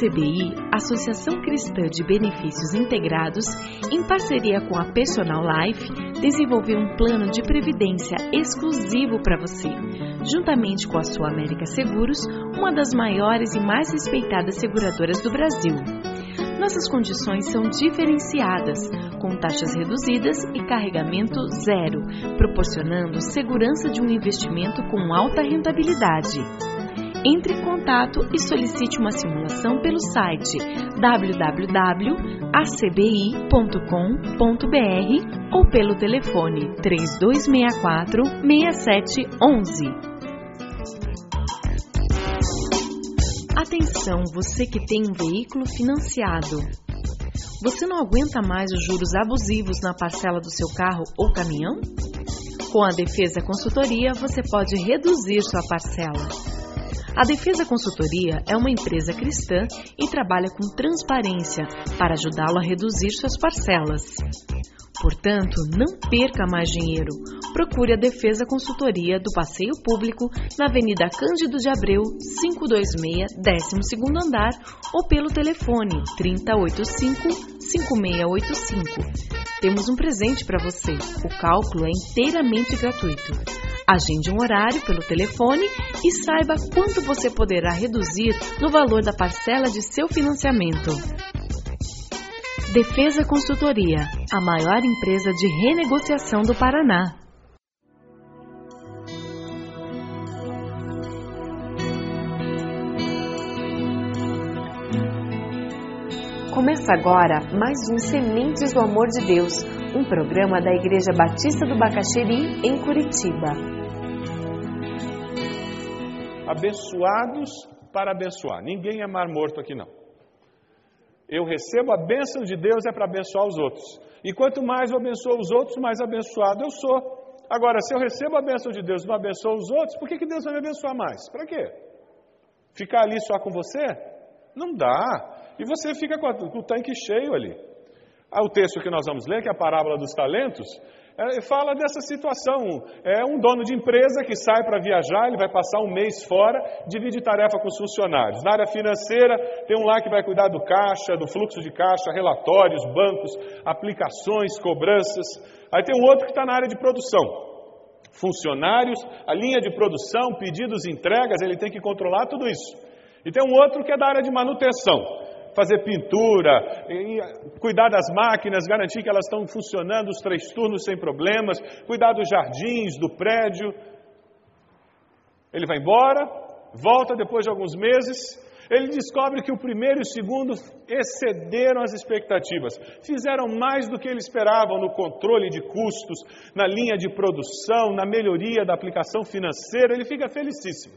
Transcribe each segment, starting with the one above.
ACBI, Associação Cristã de Benefícios Integrados, em parceria com a Personal Life, desenvolveu um plano de previdência exclusivo para você, juntamente com a Sua América Seguros, uma das maiores e mais respeitadas seguradoras do Brasil. Nossas condições são diferenciadas, com taxas reduzidas e carregamento zero, proporcionando segurança de um investimento com alta rentabilidade. Entre em contato e solicite uma simulação pelo site www.acbi.com.br ou pelo telefone 3264 6711. Atenção, você que tem um veículo financiado. Você não aguenta mais os juros abusivos na parcela do seu carro ou caminhão? Com a Defesa Consultoria, você pode reduzir sua parcela. A Defesa Consultoria é uma empresa cristã e trabalha com transparência para ajudá-lo a reduzir suas parcelas. Portanto, não perca mais dinheiro. Procure a Defesa Consultoria do Passeio Público na Avenida Cândido de Abreu, 526, 12º andar ou pelo telefone 3085-5685. Temos um presente para você. O cálculo é inteiramente gratuito. Agende um horário pelo telefone e saiba quanto você poderá reduzir no valor da parcela de seu financiamento. Defesa Consultoria, a maior empresa de renegociação do Paraná. Começa agora mais um Sementes do Amor de Deus, um programa da Igreja Batista do Bacaxeri, em Curitiba abençoados para abençoar. Ninguém é mar morto aqui não. Eu recebo a bênção de Deus é para abençoar os outros. E quanto mais eu abençoo os outros, mais abençoado eu sou. Agora, se eu recebo a bênção de Deus e não abençoo os outros, por que, que Deus vai me abençoar mais? Para quê? Ficar ali só com você? Não dá. E você fica com, a, com o tanque cheio ali. Ah, o texto que nós vamos ler, que é a parábola dos talentos, é, fala dessa situação. É um dono de empresa que sai para viajar, ele vai passar um mês fora, divide tarefa com os funcionários. Na área financeira, tem um lá que vai cuidar do caixa, do fluxo de caixa, relatórios, bancos, aplicações, cobranças. Aí tem um outro que está na área de produção. Funcionários, a linha de produção, pedidos, entregas, ele tem que controlar tudo isso. E tem um outro que é da área de manutenção fazer pintura, cuidar das máquinas, garantir que elas estão funcionando os três turnos sem problemas, cuidar dos jardins, do prédio. Ele vai embora, volta depois de alguns meses, ele descobre que o primeiro e o segundo excederam as expectativas, fizeram mais do que ele esperava no controle de custos, na linha de produção, na melhoria da aplicação financeira, ele fica felicíssimo.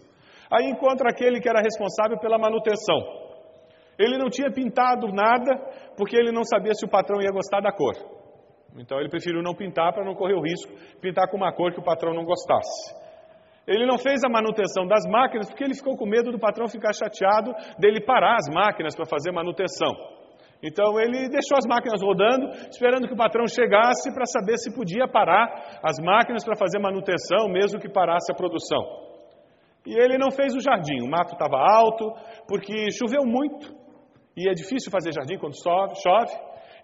Aí encontra aquele que era responsável pela manutenção. Ele não tinha pintado nada porque ele não sabia se o patrão ia gostar da cor. Então ele preferiu não pintar para não correr o risco de pintar com uma cor que o patrão não gostasse. Ele não fez a manutenção das máquinas porque ele ficou com medo do patrão ficar chateado dele parar as máquinas para fazer manutenção. Então ele deixou as máquinas rodando, esperando que o patrão chegasse para saber se podia parar as máquinas para fazer manutenção, mesmo que parasse a produção. E ele não fez o jardim, o mato estava alto, porque choveu muito, e é difícil fazer jardim quando chove.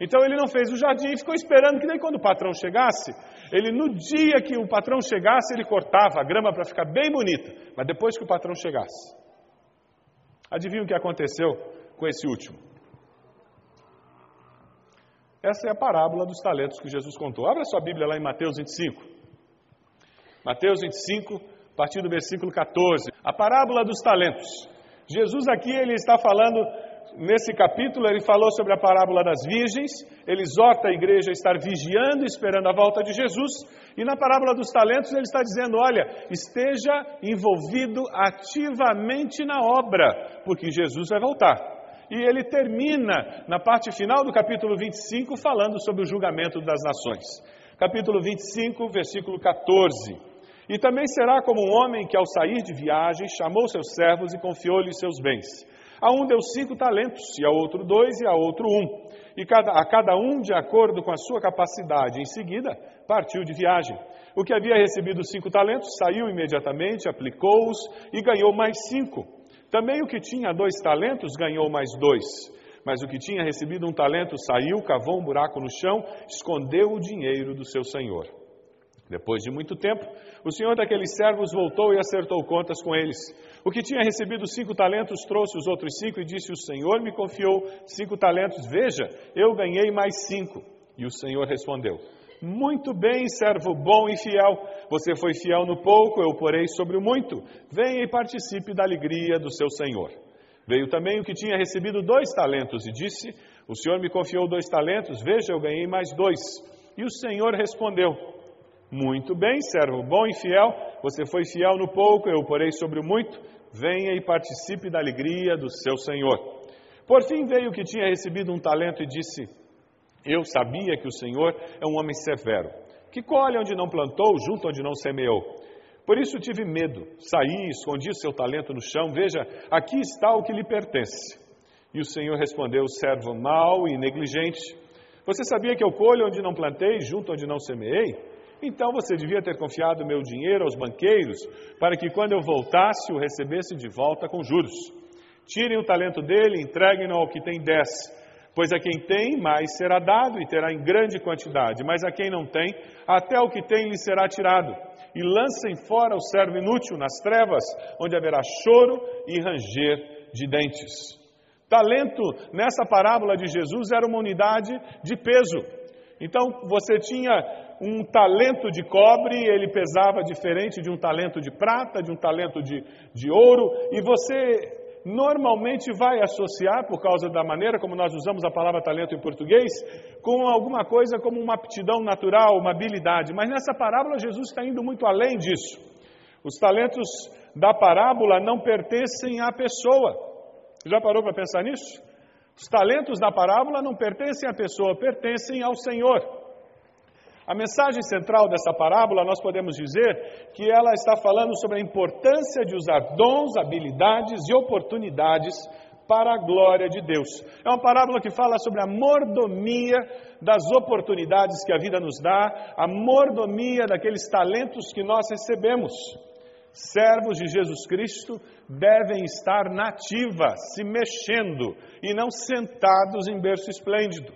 Então ele não fez o jardim e ficou esperando que nem quando o patrão chegasse, ele no dia que o patrão chegasse, ele cortava a grama para ficar bem bonita, mas depois que o patrão chegasse. Adivinha o que aconteceu com esse último? Essa é a parábola dos talentos que Jesus contou. Abra sua Bíblia lá em Mateus 25. Mateus 25, a partir do versículo 14. A parábola dos talentos. Jesus aqui ele está falando nesse capítulo, ele falou sobre a parábola das virgens, ele exorta a igreja a estar vigiando, esperando a volta de Jesus, e na parábola dos talentos, ele está dizendo: olha, esteja envolvido ativamente na obra, porque Jesus vai voltar. E ele termina, na parte final do capítulo 25, falando sobre o julgamento das nações. Capítulo 25, versículo 14. E também será como um homem que, ao sair de viagem, chamou seus servos e confiou-lhes seus bens. A um deu cinco talentos, e a outro dois, e a outro um. E cada, a cada um de acordo com a sua capacidade. Em seguida, partiu de viagem. O que havia recebido cinco talentos saiu imediatamente, aplicou-os e ganhou mais cinco. Também o que tinha dois talentos ganhou mais dois. Mas o que tinha recebido um talento saiu, cavou um buraco no chão, escondeu o dinheiro do seu senhor. Depois de muito tempo, o senhor daqueles servos voltou e acertou contas com eles. O que tinha recebido cinco talentos trouxe os outros cinco e disse: O senhor me confiou cinco talentos, veja, eu ganhei mais cinco. E o senhor respondeu: Muito bem, servo bom e fiel. Você foi fiel no pouco, eu porei sobre o muito. Venha e participe da alegria do seu senhor. Veio também o que tinha recebido dois talentos e disse: O senhor me confiou dois talentos, veja, eu ganhei mais dois. E o senhor respondeu: Muito bem, servo bom e fiel. Você foi fiel no pouco, eu porei sobre o muito. Venha e participe da alegria do seu senhor. Por fim veio o que tinha recebido um talento e disse: Eu sabia que o senhor é um homem severo, que colhe onde não plantou, junto onde não semeou. Por isso tive medo, saí, escondi seu talento no chão, veja, aqui está o que lhe pertence. E o Senhor respondeu: servo mau e negligente. Você sabia que eu colho onde não plantei, junto onde não semeei? Então você devia ter confiado meu dinheiro aos banqueiros, para que quando eu voltasse o recebesse de volta com juros. Tirem o talento dele entreguem-no ao que tem dez. Pois a quem tem, mais será dado e terá em grande quantidade, mas a quem não tem, até o que tem lhe será tirado. E lancem fora o servo inútil nas trevas, onde haverá choro e ranger de dentes. Talento, nessa parábola de Jesus, era uma unidade de peso. Então, você tinha um talento de cobre, ele pesava diferente de um talento de prata, de um talento de, de ouro, e você normalmente vai associar, por causa da maneira como nós usamos a palavra talento em português, com alguma coisa como uma aptidão natural, uma habilidade. Mas nessa parábola, Jesus está indo muito além disso. Os talentos da parábola não pertencem à pessoa. Já parou para pensar nisso? Os talentos da parábola não pertencem à pessoa, pertencem ao Senhor. A mensagem central dessa parábola, nós podemos dizer que ela está falando sobre a importância de usar dons, habilidades e oportunidades para a glória de Deus. É uma parábola que fala sobre a mordomia das oportunidades que a vida nos dá, a mordomia daqueles talentos que nós recebemos. Servos de Jesus Cristo devem estar nativa, se mexendo e não sentados em berço esplêndido.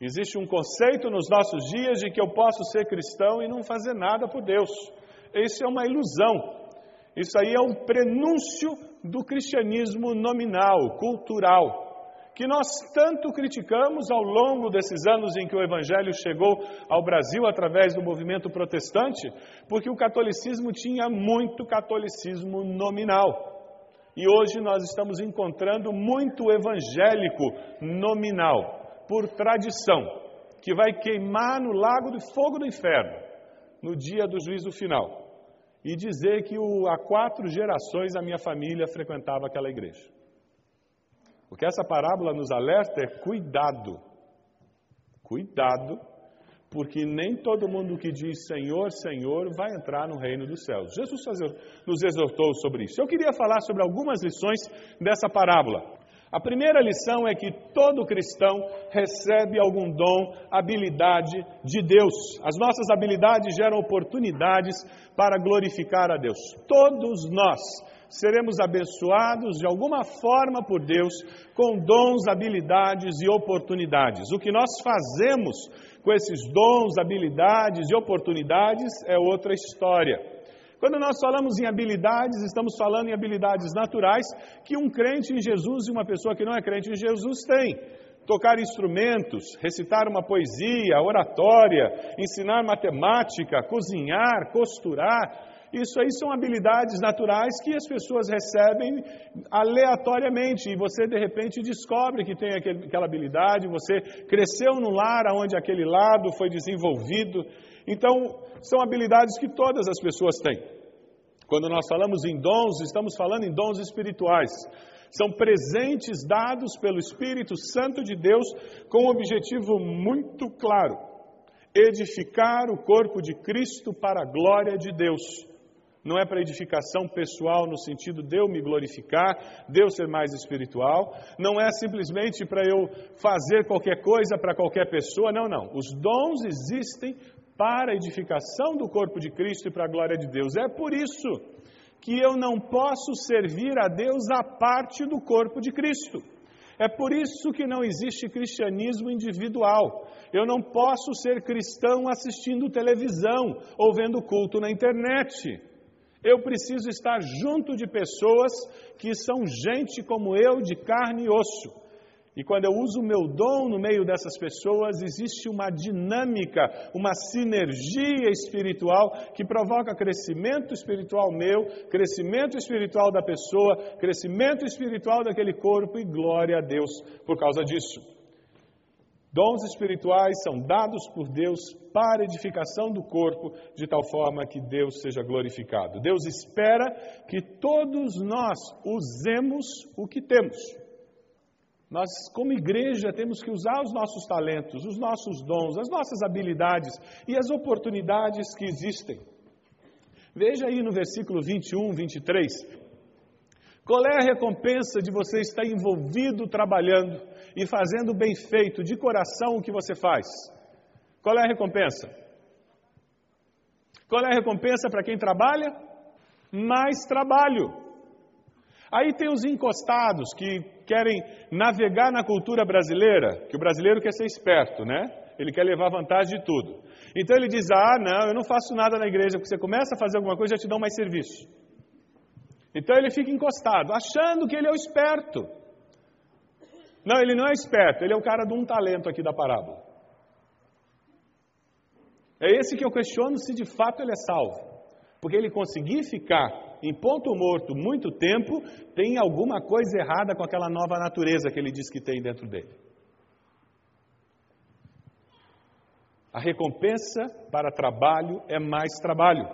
Existe um conceito nos nossos dias de que eu posso ser cristão e não fazer nada por Deus. Isso é uma ilusão. Isso aí é um prenúncio do cristianismo nominal, cultural, que nós tanto criticamos ao longo desses anos em que o Evangelho chegou ao Brasil através do movimento protestante, porque o catolicismo tinha muito catolicismo nominal. E hoje nós estamos encontrando muito evangélico nominal por tradição, que vai queimar no lago de fogo do inferno, no dia do juízo final, e dizer que o, há quatro gerações a minha família frequentava aquela igreja. O que essa parábola nos alerta é cuidado, cuidado, porque nem todo mundo que diz Senhor, Senhor vai entrar no reino dos céus. Jesus nos exortou sobre isso. Eu queria falar sobre algumas lições dessa parábola. A primeira lição é que todo cristão recebe algum dom, habilidade de Deus. As nossas habilidades geram oportunidades para glorificar a Deus. Todos nós seremos abençoados de alguma forma por Deus com dons, habilidades e oportunidades. O que nós fazemos com esses dons, habilidades e oportunidades é outra história. Quando nós falamos em habilidades, estamos falando em habilidades naturais que um crente em Jesus e uma pessoa que não é crente em Jesus tem. Tocar instrumentos, recitar uma poesia, oratória, ensinar matemática, cozinhar, costurar. Isso aí são habilidades naturais que as pessoas recebem aleatoriamente e você de repente descobre que tem aquela habilidade, você cresceu no lar onde aquele lado foi desenvolvido. Então, são habilidades que todas as pessoas têm. Quando nós falamos em dons, estamos falando em dons espirituais. São presentes dados pelo Espírito Santo de Deus com um objetivo muito claro: edificar o corpo de Cristo para a glória de Deus. Não é para edificação pessoal no sentido de eu me glorificar, de eu ser mais espiritual. Não é simplesmente para eu fazer qualquer coisa para qualquer pessoa. Não, não. Os dons existem para a edificação do corpo de Cristo e para a glória de Deus. É por isso que eu não posso servir a Deus à parte do corpo de Cristo. É por isso que não existe cristianismo individual. Eu não posso ser cristão assistindo televisão ou vendo culto na internet. Eu preciso estar junto de pessoas que são gente como eu, de carne e osso. E quando eu uso o meu dom no meio dessas pessoas, existe uma dinâmica, uma sinergia espiritual que provoca crescimento espiritual meu, crescimento espiritual da pessoa, crescimento espiritual daquele corpo e glória a Deus por causa disso. Dons espirituais são dados por Deus para edificação do corpo, de tal forma que Deus seja glorificado. Deus espera que todos nós usemos o que temos. Nós, como igreja, temos que usar os nossos talentos, os nossos dons, as nossas habilidades e as oportunidades que existem. Veja aí no versículo 21, 23. Qual é a recompensa de você estar envolvido trabalhando e fazendo bem feito, de coração, o que você faz? Qual é a recompensa? Qual é a recompensa para quem trabalha? Mais trabalho. Aí tem os encostados que querem navegar na cultura brasileira, que o brasileiro quer ser esperto, né? Ele quer levar vantagem de tudo. Então ele diz: Ah, não, eu não faço nada na igreja, porque você começa a fazer alguma coisa já te dão mais serviço. Então ele fica encostado, achando que ele é o esperto. Não, ele não é esperto, ele é o cara de um talento aqui da parábola. É esse que eu questiono se de fato ele é salvo. Porque ele conseguir ficar em ponto morto muito tempo, tem alguma coisa errada com aquela nova natureza que ele diz que tem dentro dele. A recompensa para trabalho é mais trabalho.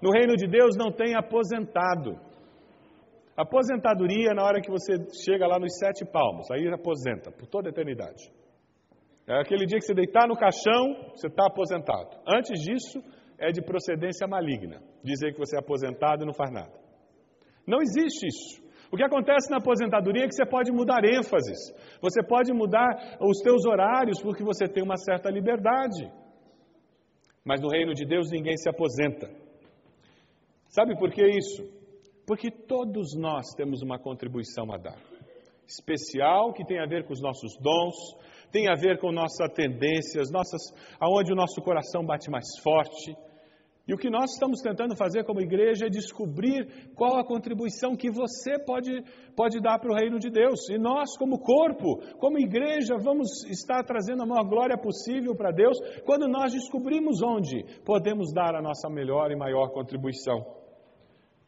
No reino de Deus não tem aposentado. Aposentadoria na hora que você chega lá nos sete palmos, aí aposenta por toda a eternidade. É aquele dia que você deitar no caixão, você está aposentado. Antes disso, é de procedência maligna. Dizer que você é aposentado e não faz nada. Não existe isso. O que acontece na aposentadoria é que você pode mudar ênfases, você pode mudar os teus horários porque você tem uma certa liberdade. Mas no reino de Deus ninguém se aposenta. Sabe por que isso? Porque todos nós temos uma contribuição a dar. Especial que tem a ver com os nossos dons, tem a ver com nossas tendências, nossas, aonde o nosso coração bate mais forte, e o que nós estamos tentando fazer como igreja é descobrir qual a contribuição que você pode, pode dar para o reino de Deus. E nós, como corpo, como igreja, vamos estar trazendo a maior glória possível para Deus quando nós descobrimos onde podemos dar a nossa melhor e maior contribuição.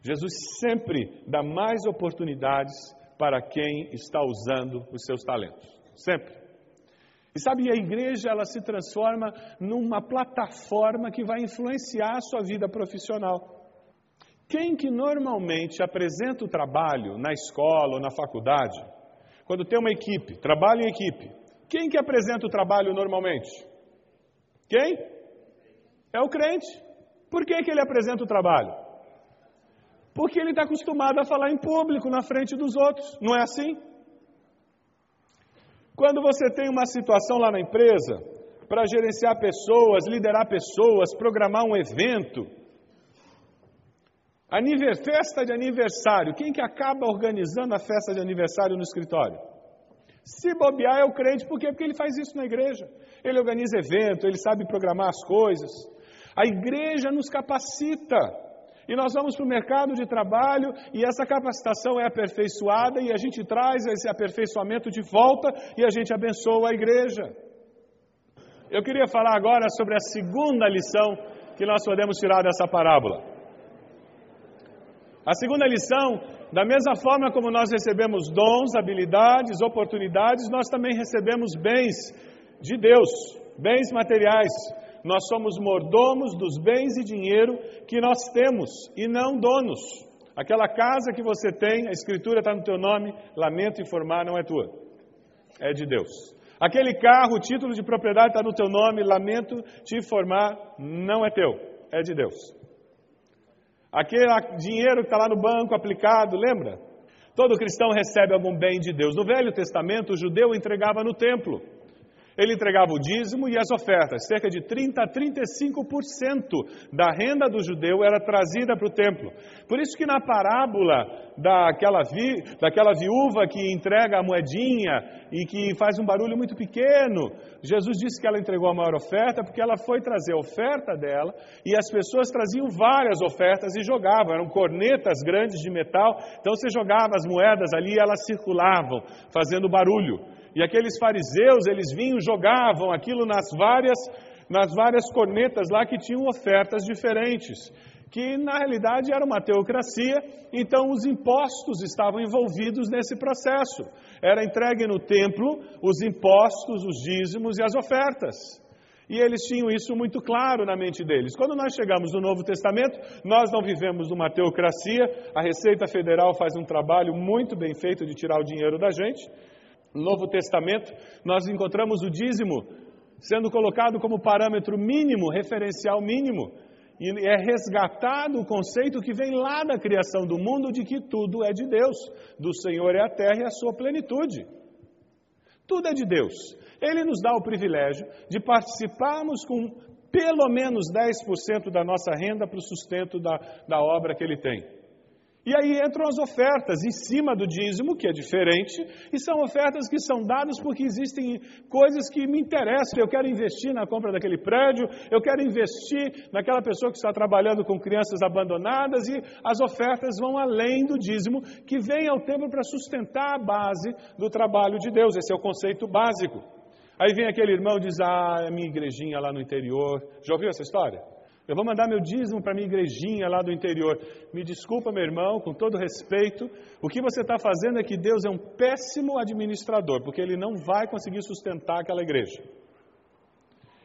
Jesus sempre dá mais oportunidades para quem está usando os seus talentos. Sempre. E sabe, a igreja ela se transforma numa plataforma que vai influenciar a sua vida profissional. Quem que normalmente apresenta o trabalho na escola ou na faculdade, quando tem uma equipe, trabalho em equipe, quem que apresenta o trabalho normalmente? Quem? É o crente. Por que, que ele apresenta o trabalho? Porque ele está acostumado a falar em público, na frente dos outros. Não é assim? Quando você tem uma situação lá na empresa para gerenciar pessoas, liderar pessoas, programar um evento, festa de aniversário, quem que acaba organizando a festa de aniversário no escritório? Se bobear é o crente, por quê? Porque ele faz isso na igreja. Ele organiza evento, ele sabe programar as coisas. A igreja nos capacita e nós vamos para o mercado de trabalho e essa capacitação é aperfeiçoada e a gente traz esse aperfeiçoamento de volta e a gente abençoa a igreja. Eu queria falar agora sobre a segunda lição que nós podemos tirar dessa parábola. A segunda lição, da mesma forma como nós recebemos dons, habilidades, oportunidades, nós também recebemos bens de Deus, bens materiais, nós somos mordomos dos bens e dinheiro que nós temos e não donos. Aquela casa que você tem, a escritura está no teu nome, lamento informar, não é tua, é de Deus. Aquele carro, o título de propriedade está no teu nome, lamento te informar, não é teu, é de Deus. Aquele dinheiro que está lá no banco aplicado, lembra? Todo cristão recebe algum bem de Deus. No Velho Testamento, o judeu entregava no templo. Ele entregava o dízimo e as ofertas. Cerca de 30 a 35% da renda do judeu era trazida para o templo. Por isso que na parábola daquela, vi, daquela viúva que entrega a moedinha e que faz um barulho muito pequeno, Jesus disse que ela entregou a maior oferta porque ela foi trazer a oferta dela e as pessoas traziam várias ofertas e jogavam. Eram cornetas grandes de metal, então você jogava as moedas ali e elas circulavam, fazendo barulho. E aqueles fariseus, eles vinham, jogavam aquilo nas várias, nas várias cornetas lá que tinham ofertas diferentes, que na realidade era uma teocracia, então os impostos estavam envolvidos nesse processo. Era entregue no templo os impostos, os dízimos e as ofertas. E eles tinham isso muito claro na mente deles. Quando nós chegamos no Novo Testamento, nós não vivemos numa teocracia, a Receita Federal faz um trabalho muito bem feito de tirar o dinheiro da gente. No Novo Testamento, nós encontramos o dízimo sendo colocado como parâmetro mínimo, referencial mínimo. E é resgatado o conceito que vem lá da criação do mundo de que tudo é de Deus, do Senhor é a terra e a sua plenitude. Tudo é de Deus. Ele nos dá o privilégio de participarmos com pelo menos 10% da nossa renda para o sustento da, da obra que ele tem. E aí entram as ofertas em cima do dízimo, que é diferente, e são ofertas que são dadas porque existem coisas que me interessam. Eu quero investir na compra daquele prédio, eu quero investir naquela pessoa que está trabalhando com crianças abandonadas, e as ofertas vão além do dízimo, que vem ao templo para sustentar a base do trabalho de Deus. Esse é o conceito básico. Aí vem aquele irmão e diz: Ah, é minha igrejinha lá no interior. Já ouviu essa história? Eu vou mandar meu dízimo para minha igrejinha lá do interior. Me desculpa, meu irmão, com todo respeito, o que você está fazendo é que Deus é um péssimo administrador, porque Ele não vai conseguir sustentar aquela igreja.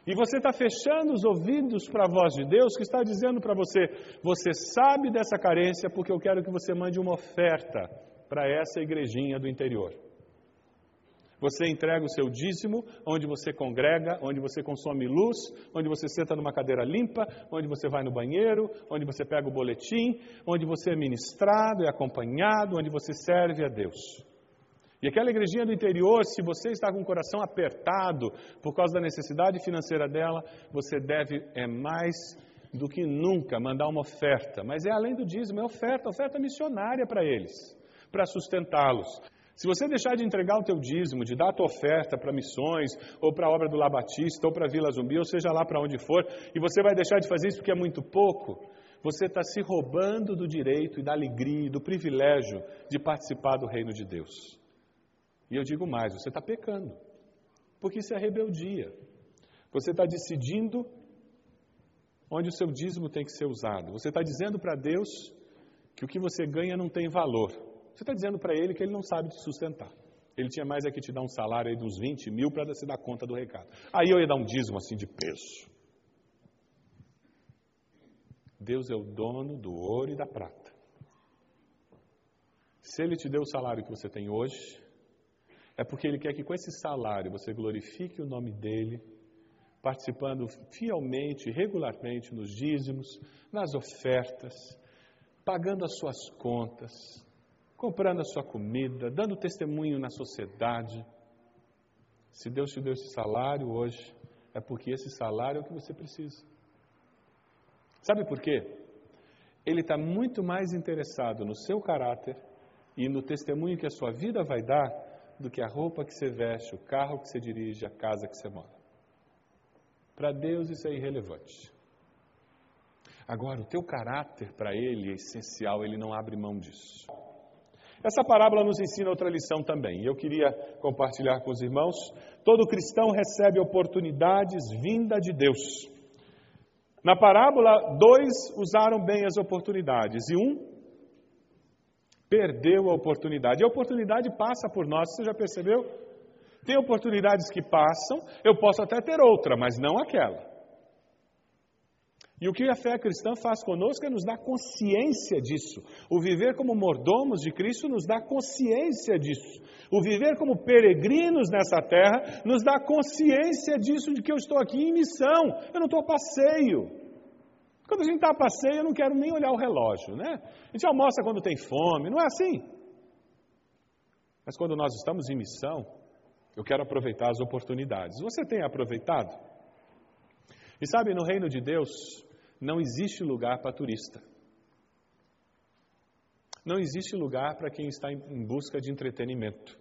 E você está fechando os ouvidos para a voz de Deus que está dizendo para você: você sabe dessa carência porque eu quero que você mande uma oferta para essa igrejinha do interior. Você entrega o seu dízimo, onde você congrega, onde você consome luz, onde você senta numa cadeira limpa, onde você vai no banheiro, onde você pega o boletim, onde você é ministrado, é acompanhado, onde você serve a Deus. E aquela igrejinha do interior, se você está com o coração apertado por causa da necessidade financeira dela, você deve, é mais do que nunca, mandar uma oferta. Mas é além do dízimo, é oferta, oferta missionária para eles, para sustentá-los. Se você deixar de entregar o teu dízimo, de dar a tua oferta para missões, ou para a obra do Labatista, ou para a Vila Zumbi, ou seja lá para onde for, e você vai deixar de fazer isso porque é muito pouco, você está se roubando do direito e da alegria e do privilégio de participar do reino de Deus. E eu digo mais, você está pecando, porque isso é rebeldia. Você está decidindo onde o seu dízimo tem que ser usado. Você está dizendo para Deus que o que você ganha não tem valor. Você está dizendo para ele que ele não sabe te sustentar. Ele tinha mais é que te dar um salário aí de uns 20 mil para se dar conta do recado. Aí eu ia dar um dízimo assim de peso. Deus é o dono do ouro e da prata. Se Ele te deu o salário que você tem hoje, é porque Ele quer que com esse salário você glorifique o nome dEle, participando fielmente, regularmente nos dízimos, nas ofertas, pagando as suas contas, comprando a sua comida, dando testemunho na sociedade. Se Deus te deu esse salário hoje, é porque esse salário é o que você precisa. Sabe por quê? Ele está muito mais interessado no seu caráter e no testemunho que a sua vida vai dar do que a roupa que você veste, o carro que você dirige, a casa que você mora. Para Deus isso é irrelevante. Agora, o teu caráter para Ele é essencial, Ele não abre mão disso. Essa parábola nos ensina outra lição também, e eu queria compartilhar com os irmãos. Todo cristão recebe oportunidades vinda de Deus. Na parábola, dois usaram bem as oportunidades e um perdeu a oportunidade. E a oportunidade passa por nós, você já percebeu? Tem oportunidades que passam, eu posso até ter outra, mas não aquela. E o que a fé cristã faz conosco é nos dar consciência disso. O viver como mordomos de Cristo nos dá consciência disso. O viver como peregrinos nessa terra nos dá consciência disso, de que eu estou aqui em missão, eu não estou a passeio. Quando a gente está a passeio, eu não quero nem olhar o relógio, né? A gente almoça quando tem fome, não é assim? Mas quando nós estamos em missão, Eu quero aproveitar as oportunidades. Você tem aproveitado? E sabe, no reino de Deus não existe lugar para turista. Não existe lugar para quem está em busca de entretenimento.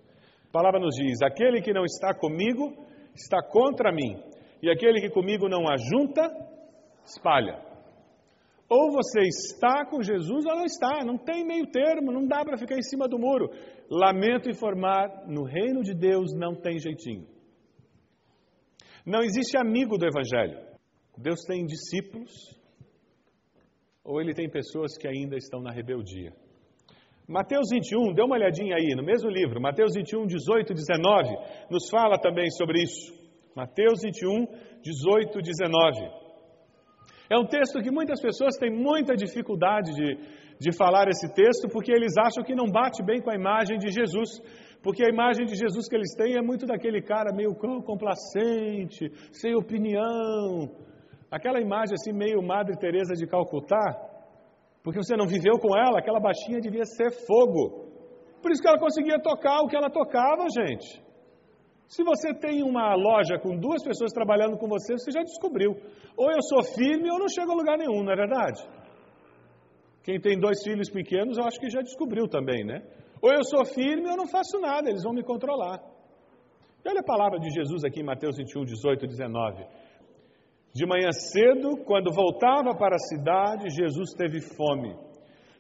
A palavra nos diz: aquele que não está comigo está contra mim, e aquele que comigo não ajunta, espalha. Ou você está com Jesus ou não está, não tem meio termo, não dá para ficar em cima do muro. Lamento informar, no reino de Deus não tem jeitinho. Não existe amigo do Evangelho. Deus tem discípulos, ou ele tem pessoas que ainda estão na rebeldia. Mateus 21, dê uma olhadinha aí, no mesmo livro, Mateus 21, 18 19, nos fala também sobre isso. Mateus 21, 18, 19. É um texto que muitas pessoas têm muita dificuldade de, de falar esse texto, porque eles acham que não bate bem com a imagem de Jesus. Porque a imagem de Jesus que eles têm é muito daquele cara meio complacente, sem opinião. Aquela imagem assim, meio Madre Teresa de Calcutá, porque você não viveu com ela, aquela baixinha devia ser fogo. Por isso que ela conseguia tocar o que ela tocava, gente. Se você tem uma loja com duas pessoas trabalhando com você, você já descobriu. Ou eu sou firme ou não chego a lugar nenhum, não é verdade? Quem tem dois filhos pequenos, eu acho que já descobriu também, né? Ou eu sou firme ou não faço nada, eles vão me controlar. E olha a palavra de Jesus aqui em Mateus 21, 18 e 19. De manhã cedo, quando voltava para a cidade, Jesus teve fome.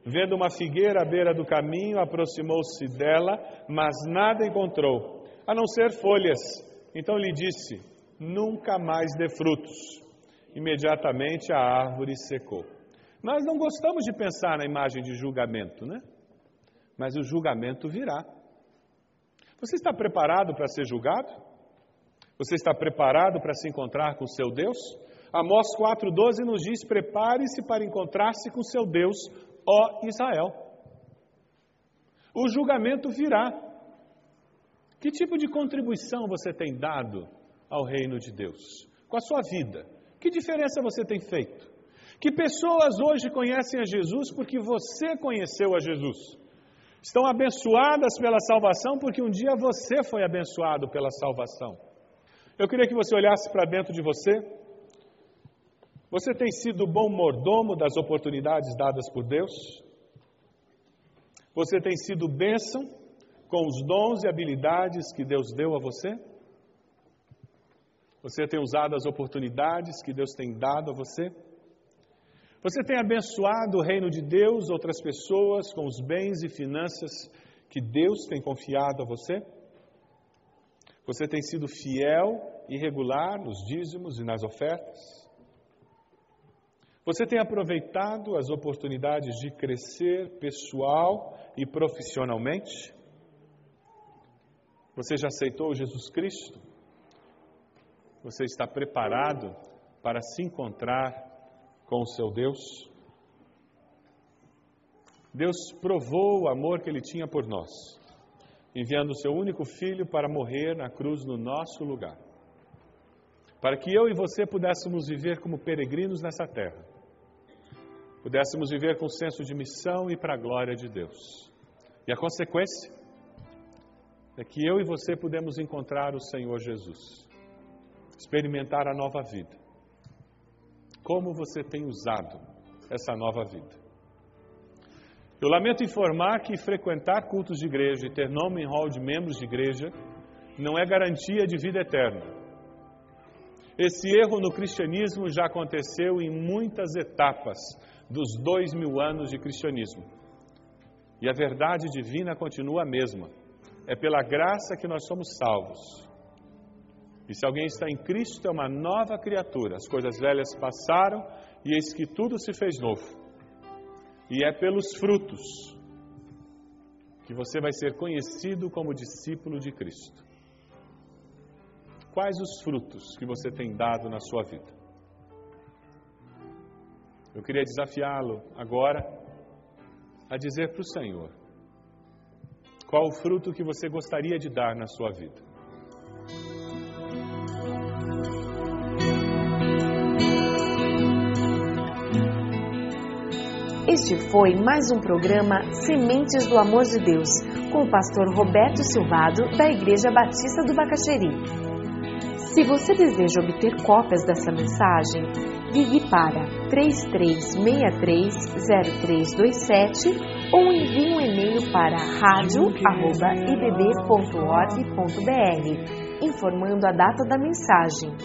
Vendo uma figueira à beira do caminho, aproximou-se dela, mas nada encontrou, a não ser folhas. Então lhe disse: Nunca mais dê frutos. Imediatamente a árvore secou. Nós não gostamos de pensar na imagem de julgamento, né? Mas o julgamento virá. Você está preparado para ser julgado? Você está preparado para se encontrar com seu Deus? Amós 4,12 nos diz: Prepare-se para encontrar-se com seu Deus, ó Israel. O julgamento virá. Que tipo de contribuição você tem dado ao reino de Deus? Com a sua vida? Que diferença você tem feito? Que pessoas hoje conhecem a Jesus porque você conheceu a Jesus? Estão abençoadas pela salvação porque um dia você foi abençoado pela salvação. Eu queria que você olhasse para dentro de você você tem sido bom mordomo das oportunidades dadas por Deus? Você tem sido bênção com os dons e habilidades que Deus deu a você? Você tem usado as oportunidades que Deus tem dado a você? Você tem abençoado o reino de Deus, outras pessoas, com os bens e finanças que Deus tem confiado a você? Você tem sido fiel e regular nos dízimos e nas ofertas? Você tem aproveitado as oportunidades de crescer pessoal e profissionalmente? Você já aceitou Jesus Cristo? Você está preparado para se encontrar com o seu Deus? Deus provou o amor que Ele tinha por nós, enviando o seu único filho para morrer na cruz no nosso lugar, para que eu e você pudéssemos viver como peregrinos nessa terra pudéssemos viver com senso de missão e para a glória de Deus. E a consequência é que eu e você podemos encontrar o Senhor Jesus, experimentar a nova vida. Como você tem usado essa nova vida? Eu lamento informar que frequentar cultos de igreja e ter nome em hall de membros de igreja não é garantia de vida eterna. Esse erro no cristianismo já aconteceu em muitas etapas dos dois mil anos de cristianismo. E a verdade divina continua a mesma. É pela graça que nós somos salvos. E se alguém está em Cristo, é uma nova criatura. As coisas velhas passaram e eis que tudo se fez novo. E é pelos frutos que você vai ser conhecido como discípulo de Cristo. Quais os frutos que você tem dado na sua vida? Eu queria desafiá-lo agora a dizer para o Senhor qual o fruto que você gostaria de dar na sua vida. Este foi mais um programa Sementes do Amor de Deus com o pastor Roberto Silvado, da Igreja Batista do Bacaxeri. Se você deseja obter cópias dessa mensagem, ligue para 33630327 ou envie um e-mail para radio@ibb.org.br informando a data da mensagem.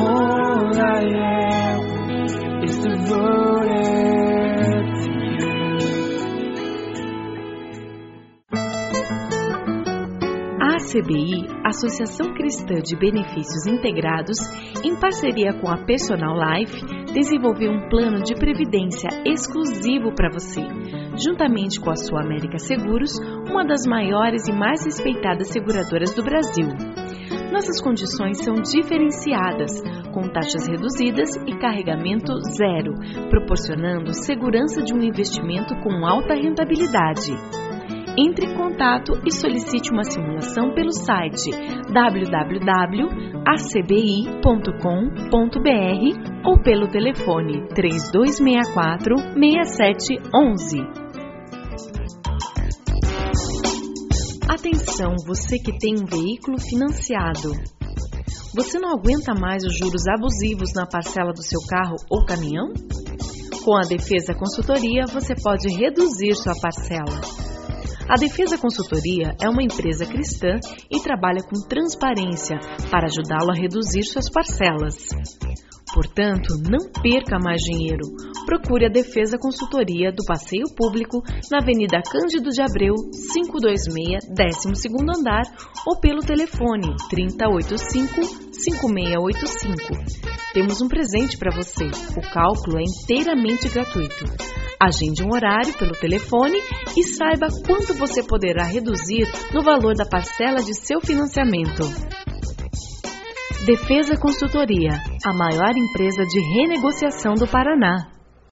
All I is devoted A ACBI, Associação Cristã de Benefícios Integrados, em parceria com a Personal Life, desenvolveu um plano de previdência exclusivo para você, juntamente com a Sua América Seguros, uma das maiores e mais respeitadas seguradoras do Brasil. Nossas condições são diferenciadas, com taxas reduzidas e carregamento zero, proporcionando segurança de um investimento com alta rentabilidade. Entre em contato e solicite uma simulação pelo site www.acbi.com.br ou pelo telefone 3264 6711. Atenção, você que tem um veículo financiado. Você não aguenta mais os juros abusivos na parcela do seu carro ou caminhão? Com a Defesa Consultoria, você pode reduzir sua parcela. A Defesa Consultoria é uma empresa cristã e trabalha com transparência para ajudá-lo a reduzir suas parcelas. Portanto, não perca mais dinheiro. Procure a Defesa Consultoria do Passeio Público na Avenida Cândido de Abreu, 526, 12º andar ou pelo telefone 3085-5685. Temos um presente para você. O cálculo é inteiramente gratuito. Agende um horário pelo telefone e saiba quanto você poderá reduzir no valor da parcela de seu financiamento. Defesa Consultoria, a maior empresa de renegociação do Paraná.